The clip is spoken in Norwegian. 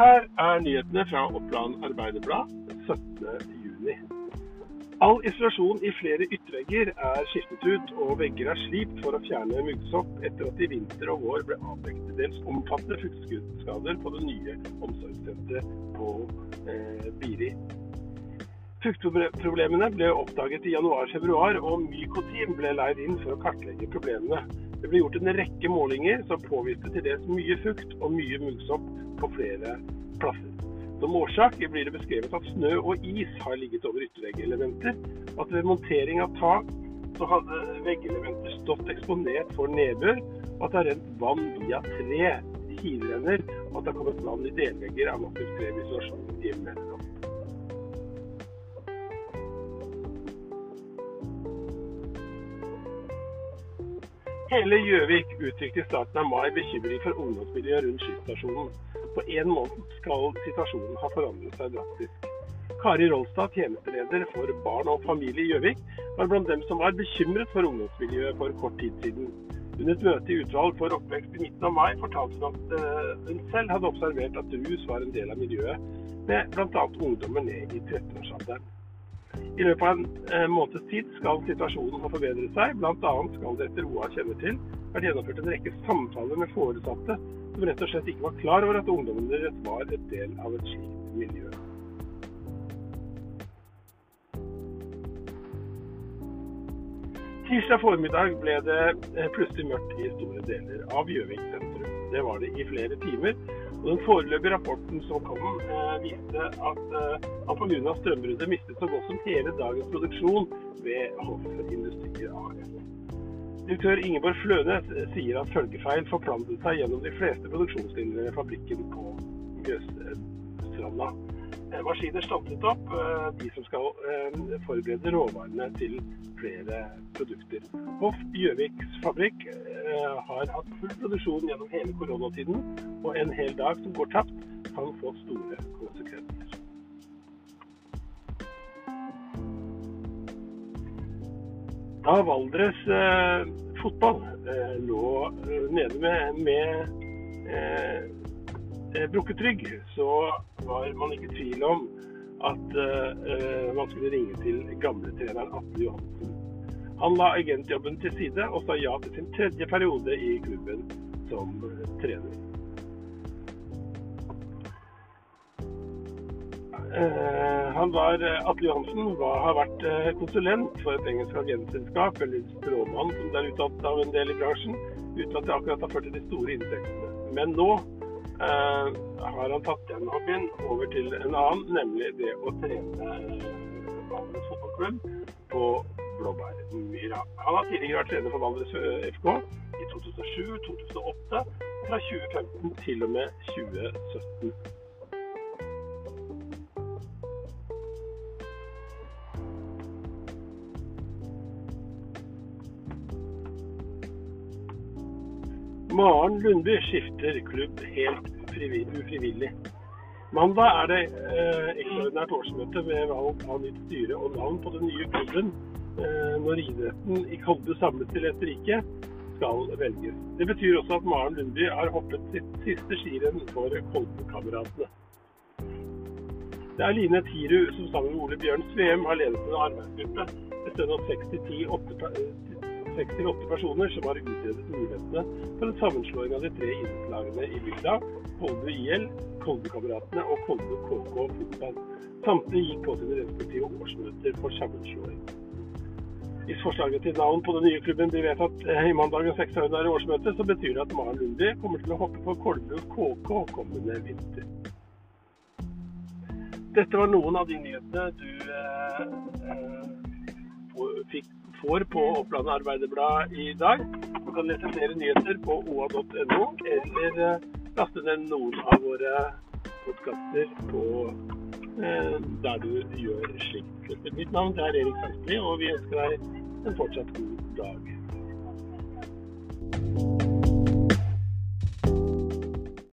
Her er nyhetene fra Oppland Arbeiderblad 17.6. All isolasjon i flere yttervegger er skiftet ut, og vegger er slipt for å fjerne muggsopp etter at det i vinter og vår ble avdekket dels omfattende fuktskader på det nye omsorgssenteret på eh, Biri. Fuktproblemene ble oppdaget i januar-februar, og Mykotin ble leid inn for å kartlegge problemene. Det ble gjort en rekke målinger som påviste til dels mye fukt og mye muggsopp på flere plasser. Som årsak blir det beskrevet at snø og is har ligget over ytterveggelementer, at ved montering av tak så hadde veggelementer stått eksponert for nedbør, og at det har rent vann via tre kilerenner, og at det har kommet vann i delvegger av massiv tre i imellom. Hele Gjøvik uttrykte i starten av mai bekymring for ungdomsmiljøet rundt skysstasjonen. På én måned skal situasjonen ha forandret seg drastisk. Kari Rolstad, tjenesteleder for barn og familie i Gjøvik, var blant dem som var bekymret for ungdomsmiljøet for kort tid siden. Under et møte i utvalg for oppvekst i midten av mai fortalte hun at eh, hun selv hadde observert at rus var en del av miljøet, med bl.a. ungdommer ned i 13-årsalderen. I løpet av en eh, måneds tid skal situasjonen ha forbedret seg. Bl.a. skal det etter OA kjenner til vært gjennomført en rekke samtaler med foresatte som rett og slett ikke var klar over at ungdommene deres var et del av et slikt miljø. Tirsdag formiddag ble det eh, plutselig mørkt i store deler av Gjøvik sentrum. Det var det i flere timer. Den foreløpige rapporten som kom, eh, viste at eh, han pga. strømbruddet mistet så godt som hele dagens produksjon ved Hoff Industrier AS. Direktør Ingeborg Flønes sier at følgefeil forplantet seg gjennom de fleste produksjonslinjer ved fabrikken på Mjøsstranda. Eh, maskiner stoppet opp, eh, de som skal eh, forberede råvarene til flere produkter. Hoff Gjøviks fabrikk har hatt full produksjon gjennom hele koronatiden, og en hel dag som går tapt, kan få store konsekvenser. Da Valdres eh, fotball eh, lå nede med, med eh, brukket rygg, så var man ikke i tvil om at man skulle ringe til gamletreneren Atle Johansen. Han la agentjobben til side og sa ja til sin tredje periode i klubben som uh, trener. Uh, han var, Atle Johansen var, har vært konsulent for et engelsk agentselskap, eller stråmann som det er uttalt av en del i bransjen, uten at det akkurat har ført til de store inntektene. Men nå Eh, har han tatt den hobbyen over til en annen, nemlig det å trene Valdres fotballklubb på Blåbærmyra. Han har tidligere vært trener for Valdres eh, FK i 2007, 2008 og fra 2015 til og med 2017. Maren Lundby skifter klubb helt ufrivillig. Mandag er det eh, ekstraordinært årsmøte med valg av nytt styre og navn på den nye klubben eh, når idretten i Kolbe samles til et rike skal velges. Det betyr også at Maren Lundby har hoppet sitt siste skirenn for Kolbe-kameratene. Det er Line Tiru som sammen med Ole Bjørn Sveum har ledet en arbeidsgruppe bestående av 6-10 seks-åtte personer som har utredet mulighetene for en sammenslåing av de tre idrettslagene i bygda, Kolbu IL, Kolbukameratene og Kolbu KK fotball. Samtlige gikk på sine respektive årsmøter for sammenslåing. Hvis forslaget til navn på den nye klubben blir vedtatt eh, i mandagens ekstraordinære årsmøte, så betyr det at Maren Lundi kommer til å hoppe på Kolbu KK kommende vinter. Dette var noen av de nyhetene du eh, eh, fikk får på Oppland Arbeiderblad i dag. Du kan lese flere nyheter på oa.no, eller eh, laste ned noen av våre podkaster på eh, der du gjør slikt. Mitt navn er Erik Sandli, og vi ønsker deg en fortsatt god dag.